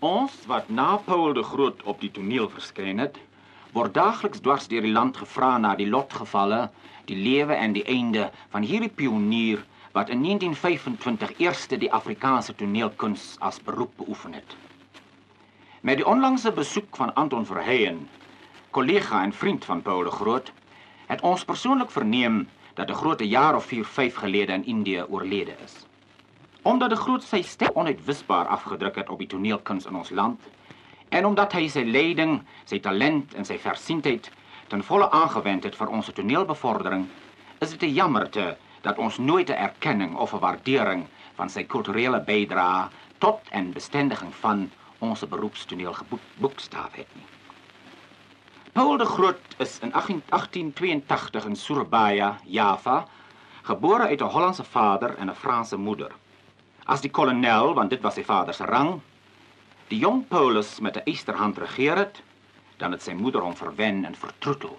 Ons wat na Paul de Groot op die toneel verskyn het, word daagliks dwars deur die land gevra na die lotgevalle, die lewe en die einde van hierdie pionier wat in 1925 eerste die Afrikaanse toneelkuns as beroep beoefen het. Met die onlangse besoek van Anton Verheyen, kollega en vriend van Paul de Groot, het ons persoonlik verneem dat 'n jaar of 4, 5 gelede in Indië oorlede is. Omdat de Groot sy stem onuitwisbaar afgedruk het op die toneelkuns in ons land en omdat hy sy leiding, sy talent en sy versienheid ten volle aangewend het vir ons toneelbevordering, is dit 'n jammerte dat ons nooit 'n erkenning of waardering van sy kulturele bydrae tot en bestendiging van ons beroepstoneel geboekstaaf het nie. Paul de Groot is in 1882 in Surabaya, Java, gebore uit 'n Hollandse vader en 'n Franse moeder. As die kolonel, want dit was sy vader se rang, die jong Paulus met 'n eysterhand regeer het, dan het sy moeder hom verwen en vertroetel,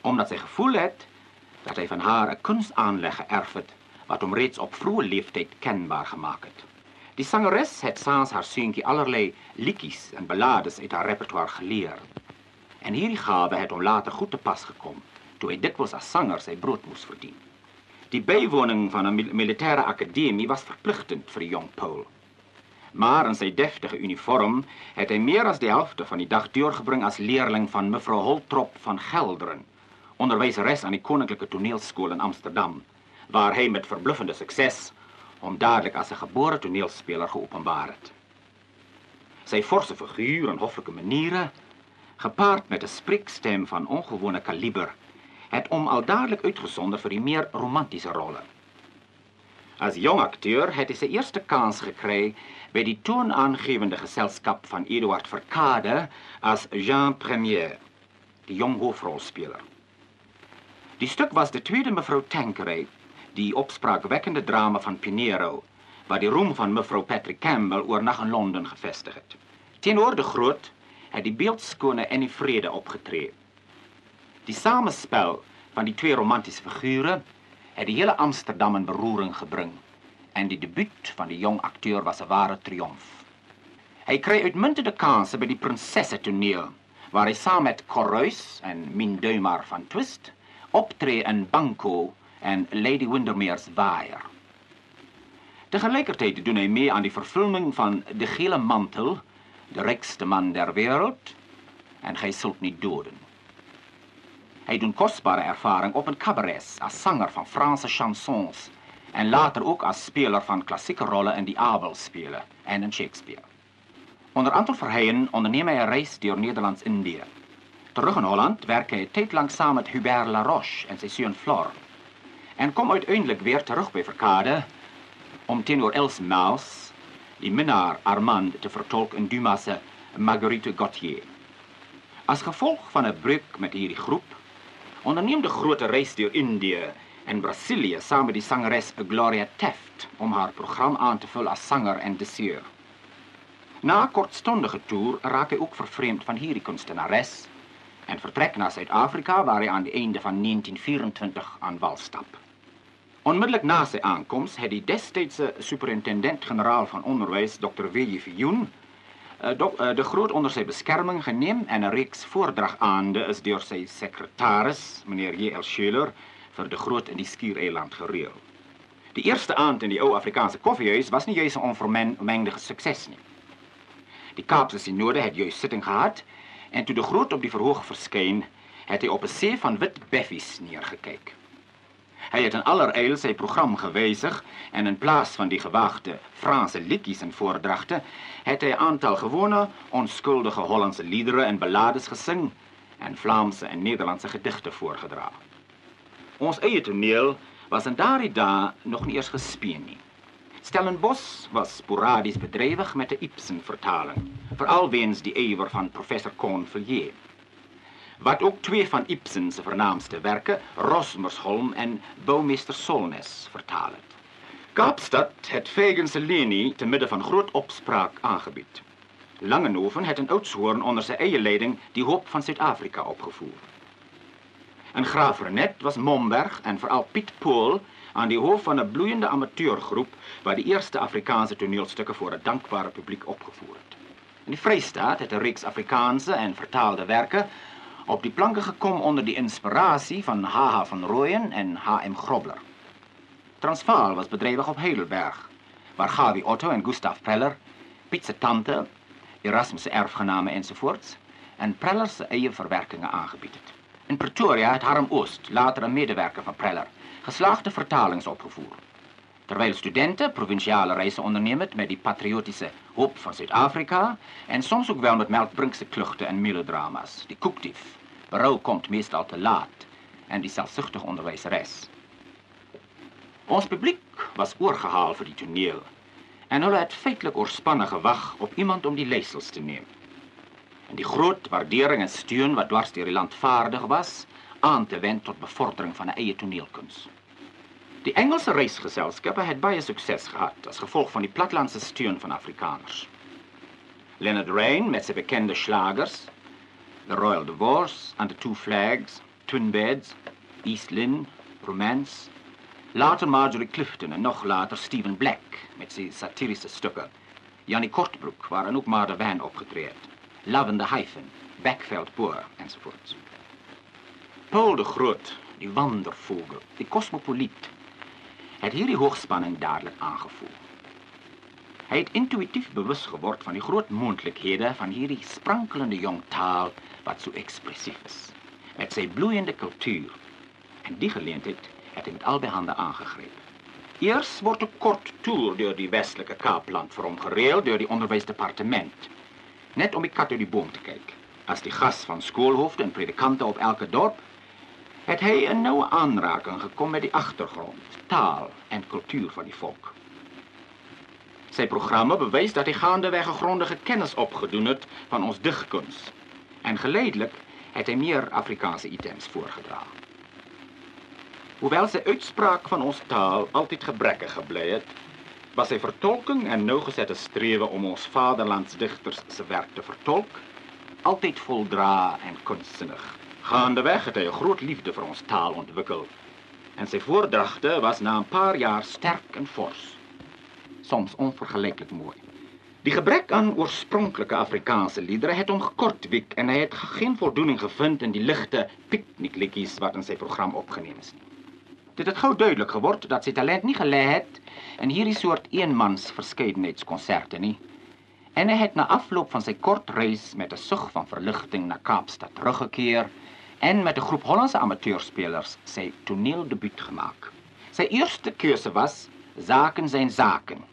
omdat sy gevoel het dat hy van haar 'n kunsaanleg geërf het wat hom reeds op vroeë leeftyd kenbaar gemaak het. Die sangeres het saans haar seuntjie allerlei liedjies en ballades uit haar repertoire geleer. En hierdie gawe het hom later goed te pas gekom toe hy dikwels as sanger sy brood moes verdien. Die bywoning van 'n mil militêre akademie was verpligtend vir die jong Paul. Maar in sy deftige uniform het hy meer as die helfte van die dag deurgebring as leerling van mevrou Holtrop van Gelderen, onderwyseres aan die Koninklike Toneelskool in Amsterdam, waar hy met verbluffende sukses hom dadelik as 'n gebore toneelspeler geopenbaar het. Sy forse figuur en hoflike maniere gepaard met 'n spreekstem van ongewone kaliber, het hom al dadelik uitgesonder vir die meer romantiese rolle. As jong akteur het hy sy eerste kans gekry by die toonaangewende geselskap van Eduard Verkade as Jean Premier, die jong hoofrolspeler. Die stuk was de tweede mevrou Tanqueray, die opspraakwekkende drama van Pinero, wat die roem van mevrou Patrick Campbell oornag in Londen gevestig het. Teenoor de groot het die beeldskone Annie Vrede opgetree. Die samespel van die twee romantiese figure het die hele Amsterdam in beroering gebring en die debuut van die jong akteur was 'n ware triomf. Hy kry uitmuntende kansse by die Prinsesse toneel waar hy saam met Corruis en Min Duimar van Twist optree in Banco en Lady Windermere's Wire. Tegelijkertijd doen hy mee aan die vervulling van De Gele Mantel de rykste man der wêreld en hy sult nie doden. Hy doen kosbare ervaring op 'n cabaret as sanger van Franse chansons en later ook as speler van klassieke rolle in die Abelspele en in Shakespeare. Onder Anton Verheyen onderneem hy 'n reis deur Nederlands-Indië. Terug in Holland werk hy tyd lank saam met Hubert Laroche en sy seun Flor en kom uiteindelik weer terug by Verkade om teenoor Els Maus die minnaar Armand te vertolk in Dumas Marguerite Gautier. As gevolg van 'n breuk met hierdie groep, onderneem die groot reis deur Indië en Brasilië saam met die sangeres Gloria Teft om haar program aan te vul as sanger en desseur. Na 'n kortstondige toer raak hy ook vervreemd van hierdie kunstenares en vertrek na Suid-Afrika waar hy aan die einde van 1924 aan wal stap. Onmiddellik na sy aankoms het die destydse superintendent-generaal van onderwys, Dr. W.J. Uh, de groot onder sy beskerming geneem en 'n reeks voordragaande is deur sy sekretaris, meneer J.L. Schiller, vir de groot in die Skiereiland gereël. Die eerste aand in die ou Afrikaanse koffiehuis was nie juis 'n onvermengde sukses nie. Die Kaapse sinode het juis sitting gehad en toe de groot op die verhoog verskyn, het hy op 'n see van wit beffies neergekyk. Hy het in alleryl sy program gewysig en in plaas van die gewaagde Franse liedjies en voordragte, het 'n aantal gewone, onskuldige Hollandse liedere en ballades gesing en Vlaamse en Nederlandse gedigte voorgedra. Ons eie toneel was in daardie dae nog nie eers gespeen nie. Stellenbosch was sporadies bedrywig met 'n Ibsen-vertaling, veral weens die ywer van professor Cornelius wat ook twee van Ibsen se vernaamste werke, Rosmersholm en Bouwmeester Solnes, vertaal het. Kaapstad het Fagin se linie te midde van groot opspraak aangebied. Langenhoven het in Oudtshoorn onder sy eie leiding die hoop van Suid-Afrika opgevoer. In Graafrenet was Momberg en veral Piet Pool aan die hoof van 'n bloeiende amateurgroep wat die eerste Afrikaanse toneelstukke voor 'n dankbare publiek opgevoer het. In die Vrystaat het 'n reeks Afrikaanse en vertaalde werke op die planke gekom onder die inspirasie van H.H. van Rooyen en H.M. Grobler. Transvaal was bedrywig op Heidelberg, waar Gawie Otto en Gustav Preller, Piet se tante, Erasmus se erfgename ensovoorts, en Preller se eie verwerkingen aangebied. In Pretoria het Harm Oost, later 'n medewerker van Preller, geslaagde vertalings opgevoer. Terwyl studente provinsiale reise onderneem het met die patriotiese hoop van Suid-Afrika en soms ook wel met melkbrinkse klugte en melodrama's. Die koekdief. Berou komt meestal te laat en die selfsugtige onderwyseres. Ons publiek was oorgehaal vir die toneel en hulle het feitelik oorspanne gewag op iemand om die leiersels te neem. En die groot waardering en steun wat dwars deur die land vaardig was, aan te wend tot bevordering van 'n eie toneelkuns. Die Engelse reisgeselskappe het baie sukses gehad as gevolg van die platlandse steun van Afrikaners. Leonard Rain met sy bekende slagers, The Royal Divorce, Under Two Flags, Twin Beds, East Lynne, Romance, later Marjorie Clifton en nog later Stephen Black met sy satirische stukke, Jannie Kortbroek waarin ook de Wijn Love in the Hyphen, Backveld Boer enzovoorts. Paul de Groot, die wandervogel, die cosmopoliet, het hierdie hoogspanning dadelik aangevoel. Hy het intuïtief bewus geword van die groot moontlikhede van hierdie sprankelende jong taal wat so ekspressief is, met sy bloeiende kultuur. En die geleentheid het hy met albei hande aangegryp. Eers word 'n kort toer deur die Westelike Kaapland vir hom gereël deur die onderwysdepartement, net om die kat uit die boom te kyk. As die gas van skoolhoofde en predikante op elke dorp het hy 'n noue aanraking gekom met die agtergrond, taal en kultuur van die volk. Sy programme bewys dat hy gaandeweg 'n grondige kennis opgedoen het van ons digkuns en geleidelik het hy meer Afrikaanse items voorgedra. Hoewel sy uitspraak van ons taal altyd gebrekkig gebly het, was sy vertolking en nougesette strewe om ons vaderlandsdigters se werk te vertolk altyd voldra en kunstsinnig. Gaandeweg het hy 'n groot liefde vir ons taal ontwikkel. En sy voordragte was na 'n paar jaar sterk en fors. Soms onvergelyklik mooi. Die gebrek aan oorspronklike Afrikaanse liedere het hom gekortwiek en hy het geen voldoening gevind in die ligte piknikliedjies wat in sy program opgeneem is. Dit het gou duidelik geword dat sy talent nie gelê het in hierdie soort eenmans verskeidenheidskonserte nie. En hy het na afloop van sy kort reis met 'n sug van verligting na Kaapstad teruggekeer en met 'n groep Hollandse amateurspelers sy toneeldebuut gemaak. Sy eerste keuse was Zaken zijn zaken.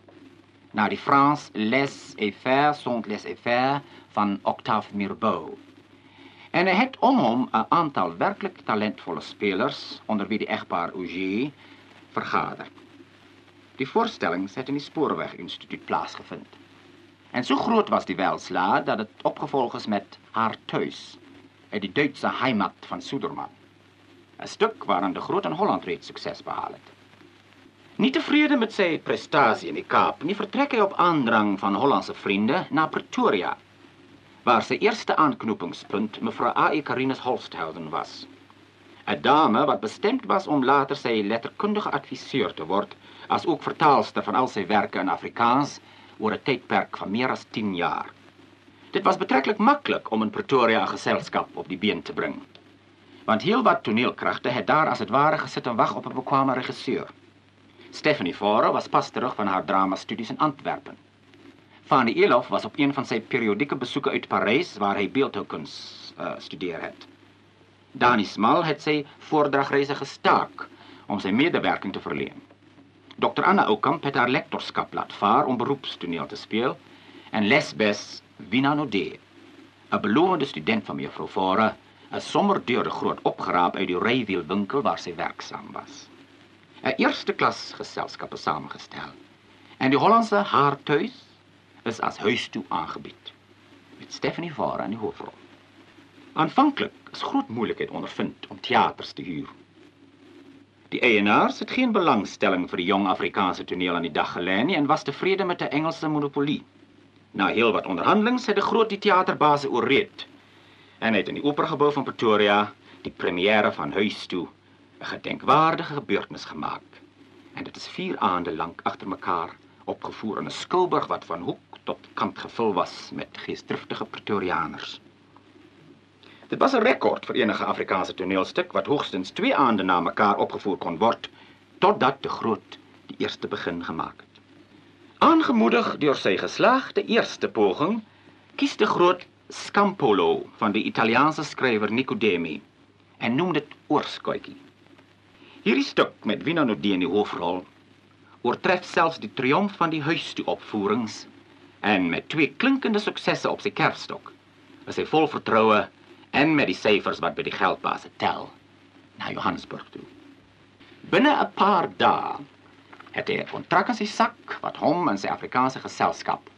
Na die Frans Les et faire sont les faire van Octave Mirbeau. En hy het om hom 'n aantal werklik talentvolle spelers onder wie die egpaar Auger vergader. Die voorstellings het in die Spoorweg Instituut plaasgevind. En so groot was die welslaag dat dit opgevolg is met Haar Thuis uit die Duitse heimat van Suderman. 'n Stuk waaraan de Groot in Holland reeds sukses behaal het. Nie tevrede met sy prestasie in die Kaap, nie vertrek hy op aandrang van Hollandse vriende na Pretoria, waar sy eerste aanknopingspunt mevrou A.E. Karinus Holsthausen was. 'n Dame wat bestemd was om later sy letterkundige adviseur te word, as ook vertaalster van al sy werke in Afrikaans oor 'n tydperk van meer as 10 jaar. Dit was betrekkelijk maklik om in Pretoria 'n geselskap op die been te bring. Want heelwat toneelkragte het daar as het ware gesit en wag op 'n bekwame regisseur. Stephanie Fore was pas terug van haar dramastudies in Antwerpen. Fanny Elof was op een van sy periodieke besoeke uit Parys waar hy beeldhoukuns uh, studeer het. Dani Smal het sy voordragreise gestaak om sy medewerking te verleen. Dr Anna Oukamp het haar lektorskap laat vaar om beroepstoneel te speel en Lesbes Wina Nodé, 'n belovende student van mevrou Fore, is sommer deur 'n groot opgeraap uit die rywielwinkel waar sy werksaam was. 'n Eerste klas geselskap is saamgestel. En die Hollandse haartuis is as huis toe aangebied met Stephanie Fore aan die hoofrol. Aanvanklik is groot moeilikheid ondervind om teaters te huur. Die eienaars het geen belangstelling vir die jong Afrikaanse toneel aan die dag nie en was tevrede met 'n Engelse monopolie. Na heel wat onderhandelings het de groot die theaterbaas oorreed en het in die operagebou van Pretoria die première van Huis toe 'n gedenkwaardige gebeurtenis gemaak. En dit is 4 aande lank agter mekaar opgevoer in 'n skouburg wat van hoek tot kant gevul was met geesdriftige pretorianers. Dit was 'n rekord vir enige Afrikaanse toneelstuk wat hoogstens 2 aande na mekaar opgevoer kon word totdat de Groot die eerste begin gemaak het. Aangemoedig deur sy geslaagde eerste poging, kies de Groot Scampolo van die Italiaanse skrywer Nicodemi en noem dit Oorskootjie. Hierdie stuk met Wina Nodee in die hoofrol oortref selfs die triomf van die huistoe opvoerings en met twee klinkende suksesse op sy kerfstok is hy vol vertroue en met die syfers wat by die geldbase tel na Johannesburg toe. Binne 'n paar dae het hy 'n kontrak in sy sak wat hom en sy Afrikaanse geselskap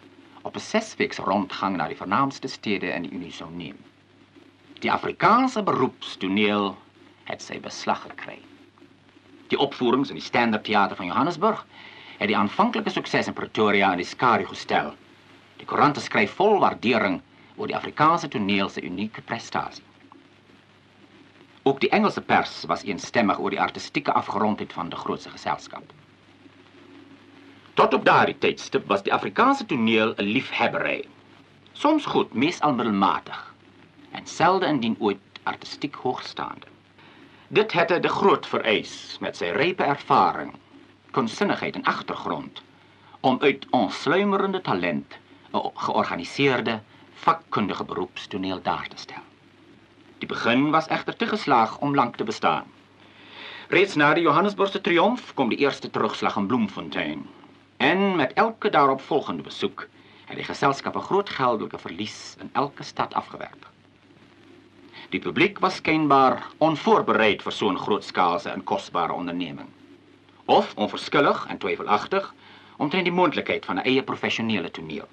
op 'n sesweeks rondgang na die vernaamste stede in die Unie sou neem. Die Afrikaanse beroepstoneel het sy beslag gekry. Die opvoerings in die Standard Theater van Johannesburg het die aanvanklike sukses in Pretoria in die skare gestel. Die koerante skryf vol waardering oor die Afrikaanse toneel se unieke prestasie. Ook die Engelse pers was eensstemmig oor die artistieke afgerondheid van die grootse geselskap. Tot op daardie tydstip was die Afrikaanse toneel 'n liefhebbery. Soms goed, meestal middelmatig en selde indien ooit artistiek hoogstaande. Dit het de groot vereis met sy rype ervaring kunsinnigheid en agtergrond om uit ons sluimerende talent 'n georganiseerde vakkundige beroepstoneel daar te stel. Die begin was egter te geslaag om lank te bestaan. Reeds na die Johannesburgse triomf kom die eerste terugslag in Bloemfontein. En met elke daarop volgende besoek het die geselskap 'n groot geldelike verlies in elke stad afgewerp. Die publiek was skynbaar onvoorbereid vir so 'n grootskaalse en kosbare onderneming of onverskillig en twyfelagtig omtrent die moontlikheid van 'n eie professionele toneel.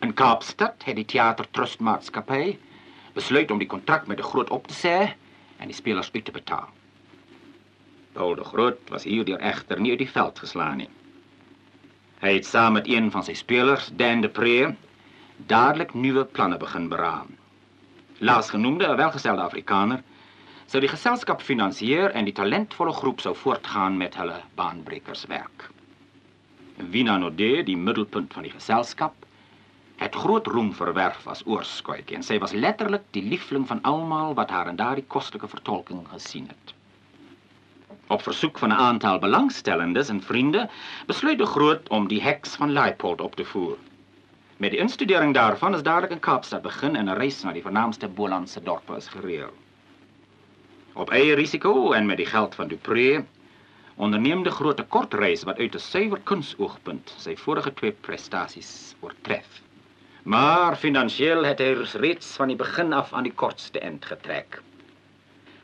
In Kaapstad het die Theater Trust Maatskappy besluit om die kontrak met die Groot op te sê en die spelers uit te betaal. Paul de Groot was hierdeur egter nie uit die veld geslaan. Hy het saam met een van sy spelers, Dan de Pre, dadelik nuwe planne begin beraam. Laasgenoemde, 'n welgestelde Afrikaner, sou die geselskap finansier en die talentvolle groep sou voortgaan met hulle baanbrekerswerk. Wina Nodé, die middelpunt van die geselskap, het groot roem verwerf as oorskootjie en sy was letterlik die liefling van almal wat haar in daardie kostelike vertolking gesien het. Op versoek van 'n aantal belangstellendes en vriende besluit die groot om die heks van Leipold op te voer. Met die instudering daarvan is dadelik in Kaapstad begin en 'n reis na die vernaamste Bolandse dorpe is gereël. Op eie risiko en met die geld van Dupré onderneem die groot kortreis wat uit 'n suiwer kunsoogpunt sy vorige twee prestasies oortref. Maar finansiëel het hy reeds van die begin af aan die kortste end getrek.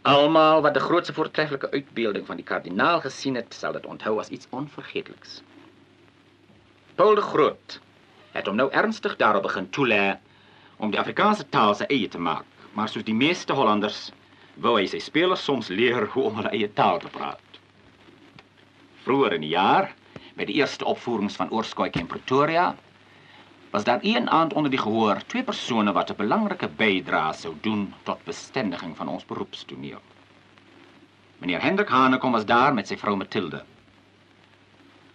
Almal wat die grootste voortreffelike uitbeelding van die kardinaal gesien het, sal dit onthou as iets onvergeteliks. Paul de Groot het hom nou ernstig daarop begin toelê om die Afrikaanse taal sy eie te maak, maar soos die meeste Hollanders wou hy sy spelers soms leer hoe om hulle eie taal te praat. Vroeger in die jaar, met die eerste opvoerings van Oorskootjie in Pretoria, was daar een aand onder die gehoor twee persone wat 'n belangrike bydrae sou doen tot bestendiging van ons beroepstoneel. Meneer Hendrik Hanekom was daar met sy vrou Mathilde.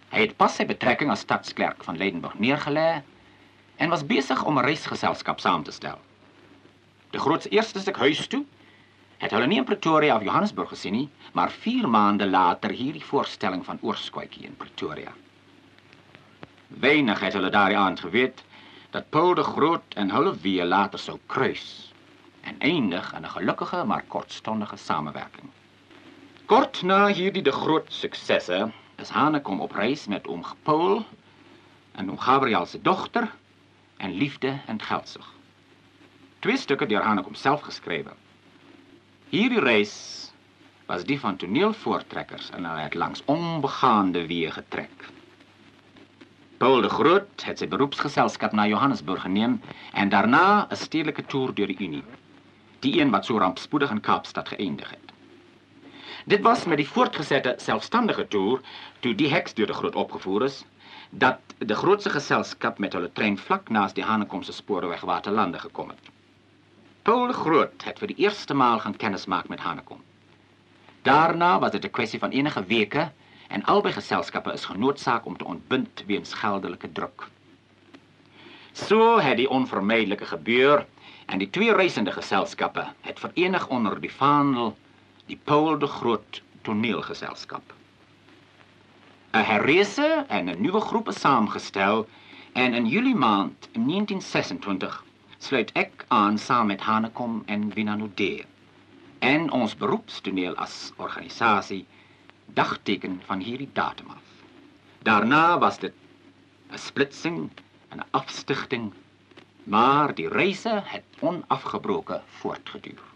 Hy het pas sy betrekking as stadsklerk van Leidenburg neergelê en was besig om 'n reisgeselskap saam te stel. Die grootste eerste stuk huis toe het hulle nie in Pretoria of Johannesburg gesien nie, maar 4 maande later hierdie voorstelling van Oorskootjie in Pretoria. Weinig het hulle daardie aand geweet dat Paul de Groot en hulle weer later sou kruis en eindig in 'n gelukkige maar kortstondige samewerking. Kort na hierdie de groot suksesse is Hanekom op reis met oom Paul en oom Gabriel se dogter en liefde en geldsug. Twee stukke deur Hanekom self geskrywe. Hierdie reis was die van toneelvoortrekkers en hulle het langs onbegaande weë getrek. Paul de Groot het sy beroepsgeselskap na Johannesburg geneem en daarna 'n stedelike toer deur die Unie. Die een wat so rampspoedig in Kaapstad geëindig het. Dit was met die voortgesette selfstandige toer toe die heks deur die Groot opgevoer is dat die grootste geselskap met hulle trein vlak naas die Hanekomse spoorweg Waterlande gekom het. Paul de Groot het vir die eerste maal gaan kennis maak met Hanekom. Daarna was dit 'n kwessie van enige weke en albei geselskappe is genoodsaak om te ontbind weens geldelike druk. So het die onvermydelike gebeur en die twee reisende geselskappe het verenig onder die vaandel die Paul de Groot toneelgeselskap. 'n Herrese en 'n nuwe groep is saamgestel en in Julie maand 1926 sluit ek aan saam met Hanekom en Winanode en ons beroepstoneel as organisasie dagteken van hierdie datum af. Daarna was dit 'n splitsing en 'n afstigting, maar die reise het onafgebroke voortgeduur.